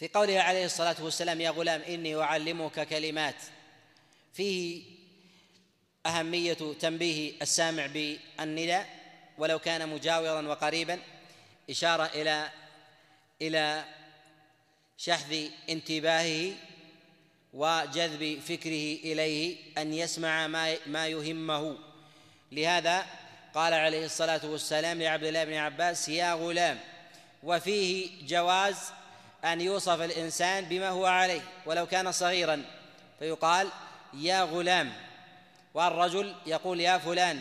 في قوله عليه الصلاة والسلام يا غلام إني أعلمك كلمات. فيه أهمية تنبيه السامع بالنداء ولو كان مجاورا وقريبا إشارة إلى إلى شحذ انتباهه وجذب فكره إليه أن يسمع ما ما يهمه. لهذا قال عليه الصلاة والسلام لعبد الله بن عباس يا غلام وفيه جواز أن يوصف الإنسان بما هو عليه ولو كان صغيرا. فيقال يا غلام. والرجل يقول يا فلان.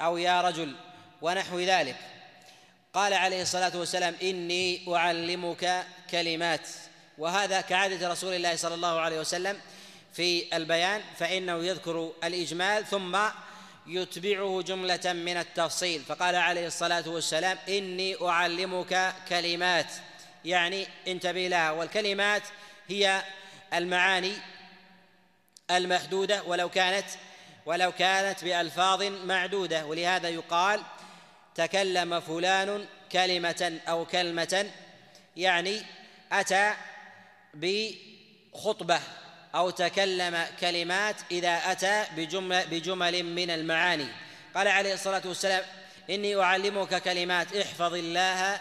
أو يا رجل. ونحو ذلك. قال عليه الصلاة والسلام إني أعلمك كلمات. وهذا كعادة رسول الله صلى الله عليه وسلم في البيان فإنه يذكر الإجمال ثم يتبعه جملة من التفصيل. فقال عليه الصلاة والسلام إني أعلمك كلمات. يعني انتبه لها والكلمات هي المعاني المحدوده ولو كانت ولو كانت بألفاظ معدودة. ولهذا يقال تكلم فلان كلمة أو كلمة يعني أتى بخطبة أو تكلم كلمات إذا أتى بجمل, بجمل من المعاني. قال عليه الصلاة والسلام إني أعلمك كلمات احفظ الله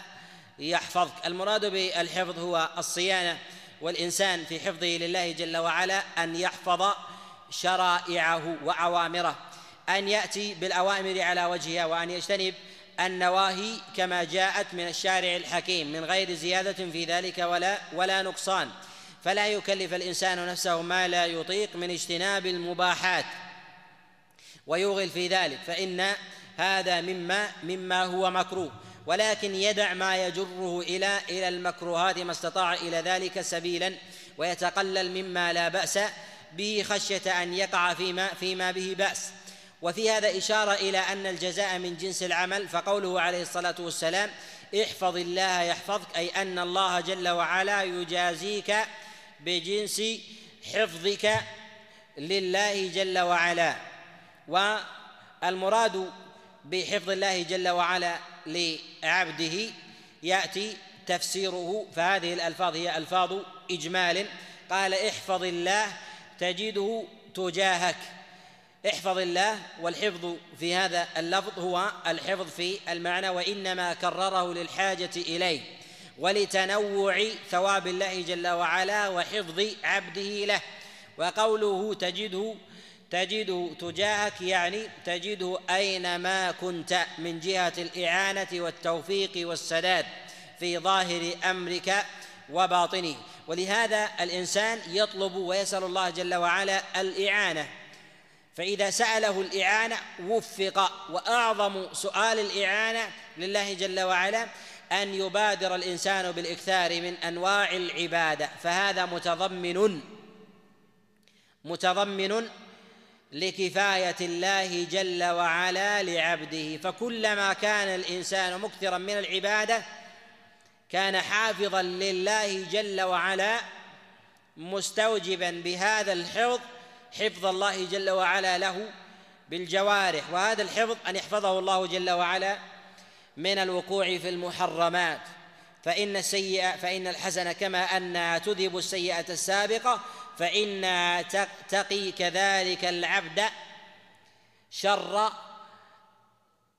يحفظك. المراد بالحفظ هو الصيانة والإنسان في حفظه لله جل وعلا أن يحفظ شرائعه وأوامره أن يأتي بالأوامر على وجهها وأن يجتنب النواهي كما جاءت من الشارع الحكيم من غير زيادة في ذلك ولا ولا نقصان. فلا يكلف الإنسان نفسه ما لا يطيق من اجتناب المباحات ويوغل في ذلك. فإن هذا مما مما هو مكروه. ولكن يدع ما يجره إلى إلى المكروهات ما استطاع إلى ذلك سبيلا ويتقلل مما لا بأس به خشية أن يقع فيما فيما به بأس. وفي هذا إشارة إلى أن الجزاء من جنس العمل فقوله عليه الصلاة والسلام احفظ الله يحفظك أي أن الله جل وعلا يجازيك بجنس حفظك لله جل وعلا. والمراد بحفظ الله جل وعلا لعبده يأتي تفسيره فهذه الألفاظ هي ألفاظ إجمال. قال احفظ الله تجده تجاهك. احفظ الله والحفظ في هذا اللفظ هو الحفظ في المعنى وإنما كرره للحاجة إليه ولتنوع ثواب الله جل وعلا وحفظ عبده له. وقوله تجده تجده تجاهك يعني تجده اينما كنت من جهة الإعانة والتوفيق والسداد في ظاهر أمرك وباطنه ولهذا الإنسان يطلب ويسأل الله جل وعلا الإعانة. فإذا سأله الإعانة وفق وأعظم سؤال الإعانة لله جل وعلا أن يبادر الإنسان بالإكثار من أنواع العبادة. فهذا متضمن متضمن لكفاية الله جل وعلا لعبده. فكلما كان الإنسان مكثرا من العبادة كان حافظا لله جل وعلا مستوجبا بهذا الحفظ حفظ الله جل وعلا له بالجوارح. وهذا الحفظ أن يحفظه الله جل وعلا من الوقوع في المحرمات. فإن السيئة فإن الحسنة كما أنها تذهب السيئة السابقة فإنها تقي كذلك العبد شر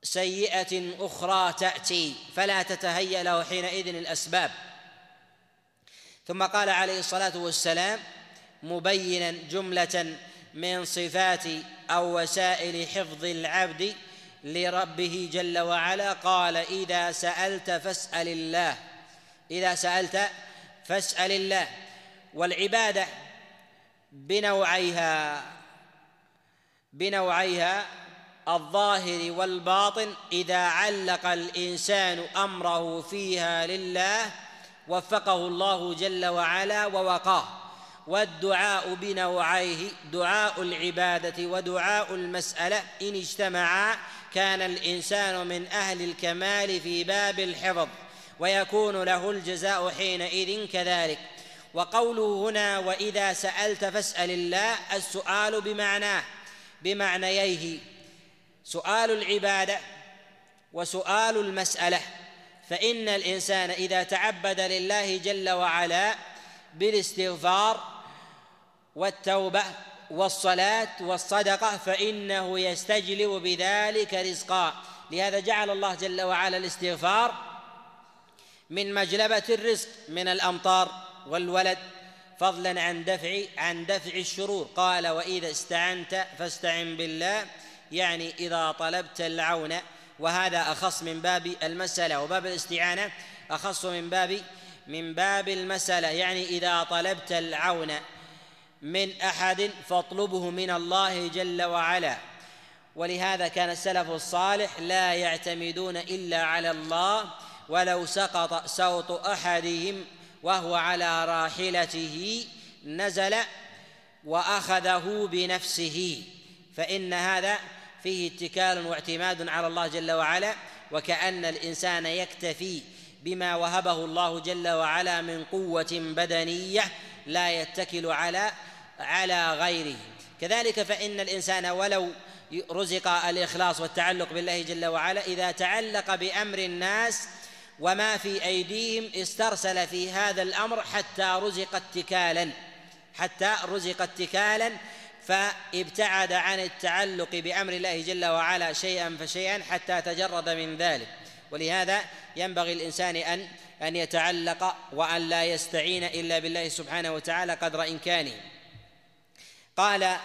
سيئة أخرى تأتي فلا تتهيأ له حينئذ الأسباب. ثم قال عليه الصلاة والسلام مبينا جملة من صفات أو وسائل حفظ العبد لربه جل وعلا قال إذا سألت فاسأل الله إذا سألت فاسأل الله. والعبادة بنوعيها بنوعيها الظاهر والباطن إذا علق الإنسان أمره فيها لله وفقه الله جل وعلا ووقاه. والدعاء بنوعيه دعاء العبادة ودعاء المسألة إن اجتمعا كان الإنسان من أهل الكمال في باب الحفظ ويكون له الجزاء حينئذ كذلك. وقوله هنا وإذا سألت فاسأل الله السؤال بمعناه بمعنييه. سؤال العبادة وسؤال المسألة. فإن الإنسان إذا تعبد لله جل وعلا بالاستغفار والتوبة والصلاة والصدقة فإنه يستجلب بذلك رزقا. لهذا جعل الله جل وعلا الاستغفار من مجلبة الرزق من الأمطار. والولد فضلا عن دفع عن دفع الشرور. قال وإذا استعنت فاستعن بالله. يعني إذا طلبت العون. وهذا أخص من باب المسألة وباب الاستعانة أخص من باب من باب المسألة. يعني إذا طلبت العون من أحد فاطلبه من الله جل وعلا. ولهذا كان السلف الصالح لا يعتمدون إلا على الله ولو سقط صوت أحدهم وهو على راحلته نزل وأخذه بنفسه. فإن هذا فيه اتكال واعتماد على الله جل وعلا وكأن الإنسان يكتفي بما وهبه الله جل وعلا من قوة بدنية لا يتكل على على غيره. كذلك فإن الإنسان ولو رزق الإخلاص والتعلق بالله جل وعلا إذا تعلق بأمر الناس وما في أيديهم استرسل في هذا الأمر حتى رزق اتكالا حتى رزق اتكالا فابتعد عن التعلق بأمر الله جل وعلا شيئا فشيئا حتى تجرد من ذلك. ولهذا ينبغي الإنسان أن أن يتعلق وأن لا يستعين إلا بالله سبحانه وتعالى قدر إمكانه. قال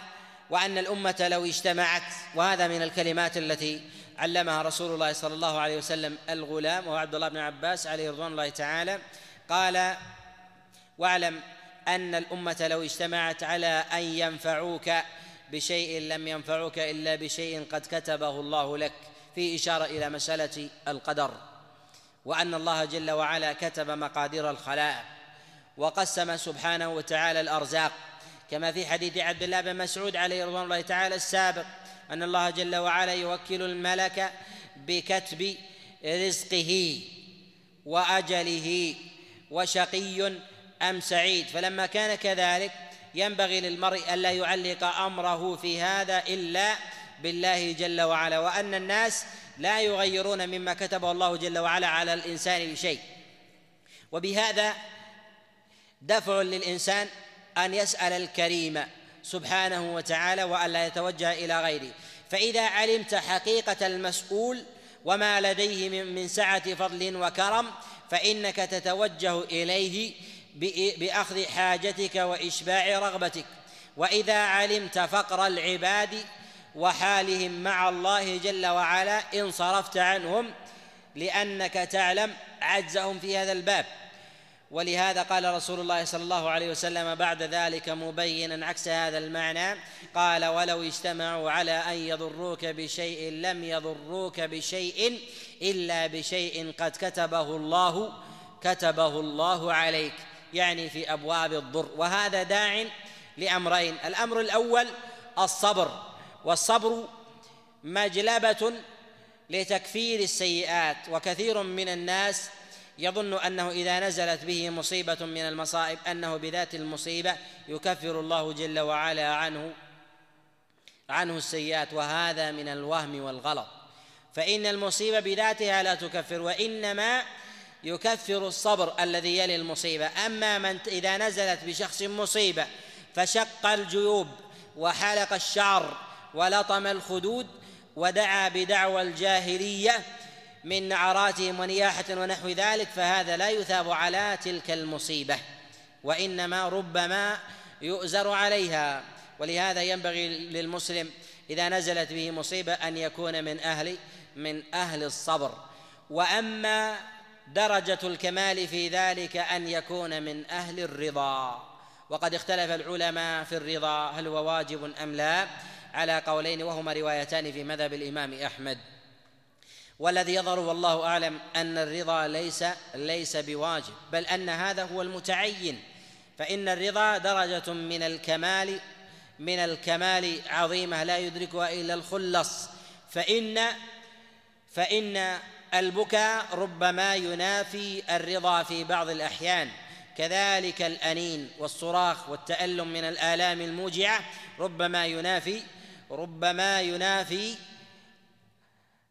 وأن الأمة لو اجتمعت وهذا من الكلمات التي علمها رسول الله صلى الله عليه وسلم الغلام وهو عبد الله بن عباس عليه رضوان الله تعالى. قال واعلم أن الأمة لو اجتمعت على أن ينفعوك بشيء لم ينفعوك إلا بشيء قد كتبه الله لك في إشارة إلى مسألة القدر وأن الله جل وعلا كتب مقادير الخلائق وقسم سبحانه وتعالى الأرزاق. كما في حديث عبد الله بن مسعود عليه رضوان الله تعالى السابق أن الله جل وعلا يوكل الملك بكتب رزقه وأجله وشقي أم سعيد. فلما كان كذلك ينبغي للمرء ألا يعلق أمره في هذا إلا بالله جل وعلا وأن الناس لا يغيرون مما كتبه الله جل وعلا على الإنسان بشيء. وبهذا دفع للإنسان أن يسأل الكريم سبحانه وتعالى وألا يتوجه إلى غيره. فإذا علمت حقيقة المسؤول وما لديه من سعة فضل وكرم فإنك تتوجه إليه بأخذ حاجتك وإشباع رغبتك. وإذا علمت فقر العباد وحالهم مع الله جل وعلا انصرفت عنهم لأنك تعلم عجزهم في هذا الباب. ولهذا قال رسول الله صلى الله عليه وسلم بعد ذلك مبينا عكس هذا المعنى قال ولو اجتمعوا على أن يضروك بشيء لم يضروك بشيء إلا بشيء قد كتبه الله كتبه الله عليك يعني في أبواب الضر. وهذا داع لأمرين الأمر الأول الصبر والصبر مجلبة لتكفير السيئات وكثير من الناس يظن أنه إذا نزلت به مصيبة من المصائب أنه بذات المصيبة يكفر الله جل وعلا عنه عنه السيئات وهذا من الوهم والغلط. فإن المصيبة بذاتها لا تكفر وإنما يكفر الصبر الذي يلي المصيبة. أما من إذا نزلت بشخص مصيبة فشق الجيوب وحلق الشعر ولطم الخدود ودعا بدعوى الجاهلية من نعراتهم ونياحة ونحو ذلك فهذا لا يثاب على تلك المصيبة وإنما ربما يؤزر عليها. ولهذا ينبغي للمسلم إذا نزلت به مصيبة أن يكون من أهل من أهل الصبر. وأما درجة الكمال في ذلك أن يكون من أهل الرضا. وقد اختلف العلماء في الرضا هل هو واجب أم لا على قولين وهما روايتان في مذهب الإمام أحمد. والذي يظهر والله أعلم أن الرضا ليس ليس بواجب بل أن هذا هو المتعين. فإن الرضا درجة من الكمال من الكمال عظيمة لا يدركها إلا الخلص. فإن فإن البكاء ربما ينافي الرضا في بعض الأحيان. كذلك الأنين والصراخ والتألم من الآلام الموجعة ربما ينافي ربما ينافي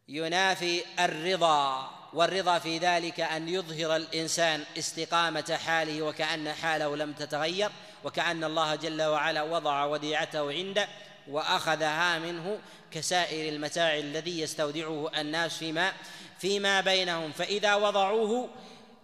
ينافي الرضا والرضا في ذلك أن يظهر الإنسان استقامة حاله وكأن حاله لم تتغير وكأن الله جل وعلا وضع وديعته عنده وأخذها منه كسائر المتاع الذي يستودعه الناس فيما فيما بينهم. فإذا وضعوه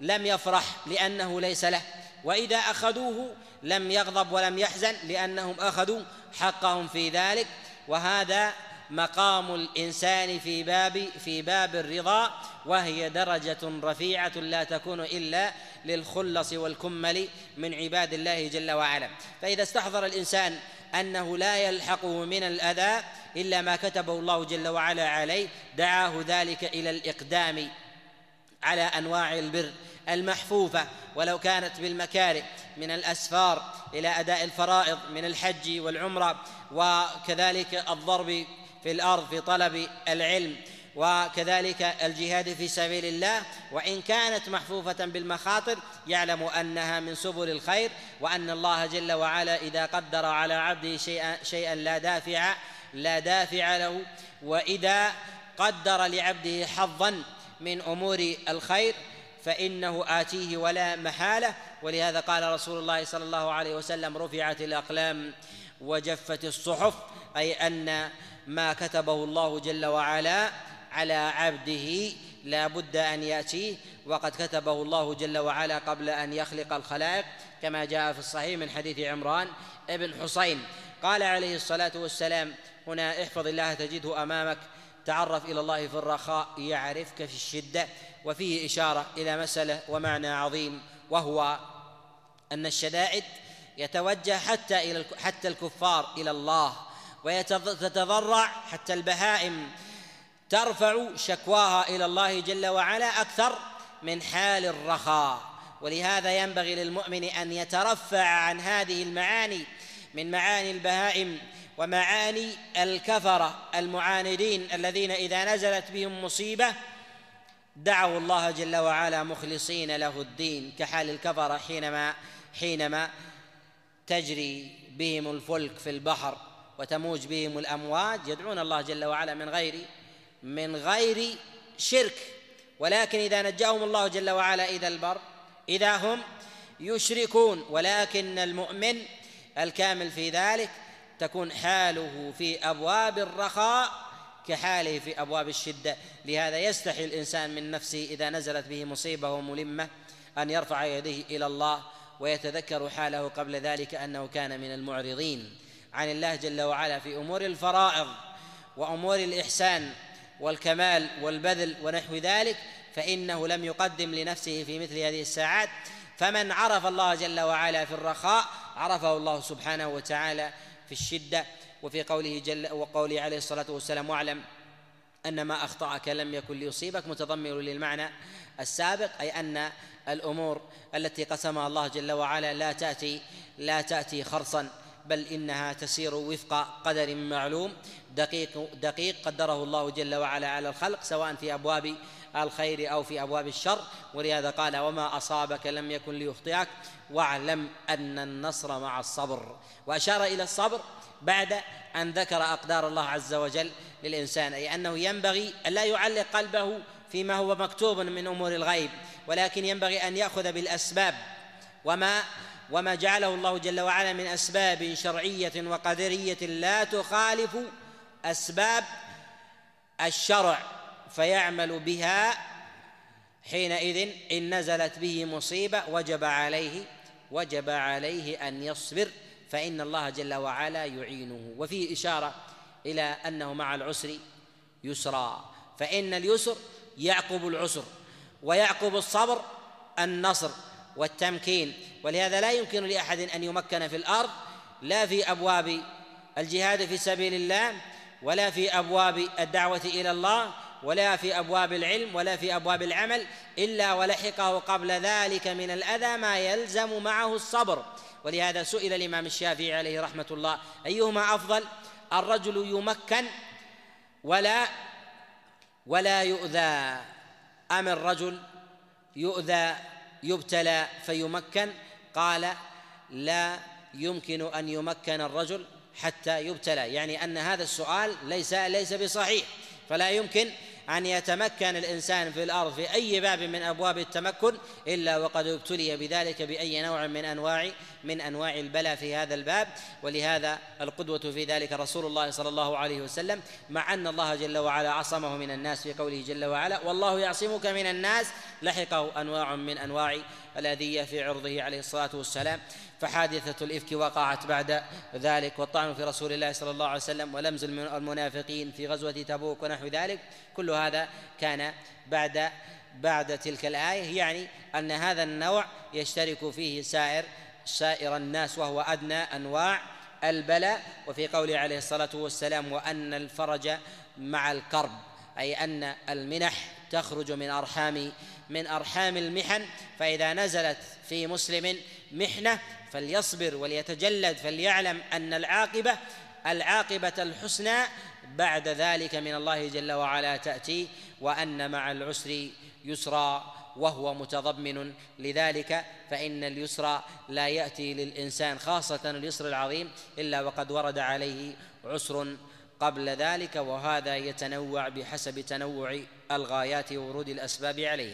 لم يفرح لأنه ليس له وإذا أخذوه لم يغضب ولم يحزن لأنهم أخذوا حقهم في ذلك. وهذا مقام الإنسان في باب في باب الرضا وهي درجة رفيعة لا تكون إلا للخلص والكمل من عباد الله جل وعلا. فإذا استحضر الإنسان أنه لا يلحقه من الأذى إلا ما كتبه الله جل وعلا عليه دعاه ذلك إلى الإقدام على أنواع البر المحفوفة ولو كانت بالمكاره من الأسفار إلى أداء الفرائض من الحج والعمرة وكذلك الضرب في الأرض في طلب العلم وكذلك الجهاد في سبيل الله. وإن كانت محفوفة بالمخاطر يعلم أنها من سبل الخير وأن الله جل وعلا إذا قدر على عبده شيئا شيئا لا دافع لا دافع له. وإذا قدر لعبده حظا من أمور الخير فإنه آتيه ولا محالة. ولهذا قال رسول الله صلى الله عليه وسلم رفعت الأقلام وجفت الصحف أي أن ما كتبه الله جل وعلا على عبده. لا بد أن ياتيه وقد كتبه الله جل وعلا قبل أن يخلق الخلائق كما جاء في الصحيح من حديث عمران ابن حسين. قال عليه الصلاة والسلام هنا احفظ الله تجده أمامك تعرف إلى الله في الرخاء يعرفك في الشدة وفيه إشارة إلى مسألة ومعنى عظيم وهو أن الشدائد يتوجه حتى إلى حتى الكفار إلى الله ويتضرع حتى البهائم ترفع شكواها إلى الله جل وعلا أكثر من حال الرخاء. ولهذا ينبغي للمؤمن أن يترفع عن هذه المعاني من معاني البهائم ومعاني الكفرة المعاندين الذين إذا نزلت بهم مصيبة دعوا الله جل وعلا مخلصين له الدين كحال الكفرة حينما حينما تجري بهم الفلك في البحر. وتموج بهم الأمواج يدعون الله جل وعلا من غير من غير شرك. ولكن إذا نجاهم الله جل وعلا إلى البر إذا هم يشركون. ولكن المؤمن الكامل في ذلك تكون حاله في أبواب الرخاء كحاله في أبواب الشدة. لهذا يستحي الإنسان من نفسه إذا نزلت به مصيبة وملمة أن يرفع يديه إلى الله ويتذكر حاله قبل ذلك أنه كان من المعرضين. عن الله جل وعلا في أمور الفرائض وأمور الإحسان والكمال والبذل ونحو ذلك فإنه لم يقدم لنفسه في مثل هذه الساعات. فمن عرف الله جل وعلا في الرخاء عرفه الله سبحانه وتعالى في الشدة وفي قوله جل وقوله عليه الصلاة والسلام واعلم أن ما أخطأك لم يكن ليصيبك متضمن للمعنى السابق أي أن الأمور التي قسمها الله جل وعلا لا تأتي لا تأتي خرصا. بل إنها تسير وفق قدر معلوم. دقيق دقيق قدره الله جل وعلا على الخلق سواء في أبواب الخير أو في أبواب الشر. ولهذا قال وما أصابك لم يكن ليخطئك واعلم أن النصر مع الصبر. وأشار إلى الصبر بعد أن ذكر أقدار الله عز وجل للإنسان أي أنه ينبغي أن لا يعلق قلبه فيما هو مكتوب من أمور الغيب ولكن ينبغي أن يأخذ بالأسباب. وما وما جعله الله جل وعلا من أسباب شرعية وقدرية لا تخالف أسباب الشرع فيعمل بها حينئذ إن نزلت به مصيبة وجب عليه وجب عليه أن يصبر فإن الله جل وعلا يعينه. وفيه إشارة إلى أنه مع العسر يسرا. فإن اليسر يعقب العسر ويعقب الصبر النصر والتمكين. ولهذا لا يمكن لأحد أن يمكن في الأرض لا في أبواب الجهاد في سبيل الله ولا في أبواب الدعوة إلى الله ولا في أبواب العلم ولا في أبواب العمل إلا ولحقه قبل ذلك من الأذى ما يلزم معه الصبر. ولهذا سئل الإمام الشافعي عليه رحمة الله أيهما أفضل؟ الرجل يمكن ولا ولا يؤذى. أم الرجل يؤذى يبتلى فيمكن؟ قال لا يمكن أن يمكن الرجل حتى يبتلى. يعني أن هذا السؤال ليس ليس بصحيح. فلا يمكن أن يتمكن الإنسان في الأرض في أي باب من أبواب التمكن إلا وقد ابتلي بذلك بأي نوع من أنواع من أنواع البلاء في هذا الباب ولهذا القدوة في ذلك رسول الله صلى الله عليه وسلم مع أن الله جل وعلا عصمه من الناس في قوله جل وعلا والله يعصمك من الناس لحقه أنواع من أنواع الأذية في عرضه عليه الصلاة والسلام. فحادثة الإفك وقعت بعد ذلك والطعن في رسول الله صلى الله عليه وسلم ولمز المنافقين في غزوة تبوك ونحو ذلك. كل هذا كان بعد بعد تلك الآية يعني أن هذا النوع يشترك فيه سائر سائر الناس وهو أدنى أنواع البلاء. وفي قوله عليه الصلاة والسلام وأن الفرج مع الكرب أي أن المنح تخرج من أرحام من أرحام المحن. فإذا نزلت في مسلم محنة فليصبر وليتجلد فليعلم أن العاقبة العاقبة الحسنى بعد ذلك من الله جل وعلا تأتي وأن مع العسر يسرا. وهو متضمن لذلك فإن اليسر لا يأتي للإنسان خاصة اليسر العظيم إلا وقد ورد عليه عسر قبل ذلك وهذا يتنوع بحسب تنوع الغايات وورود الأسباب عليها.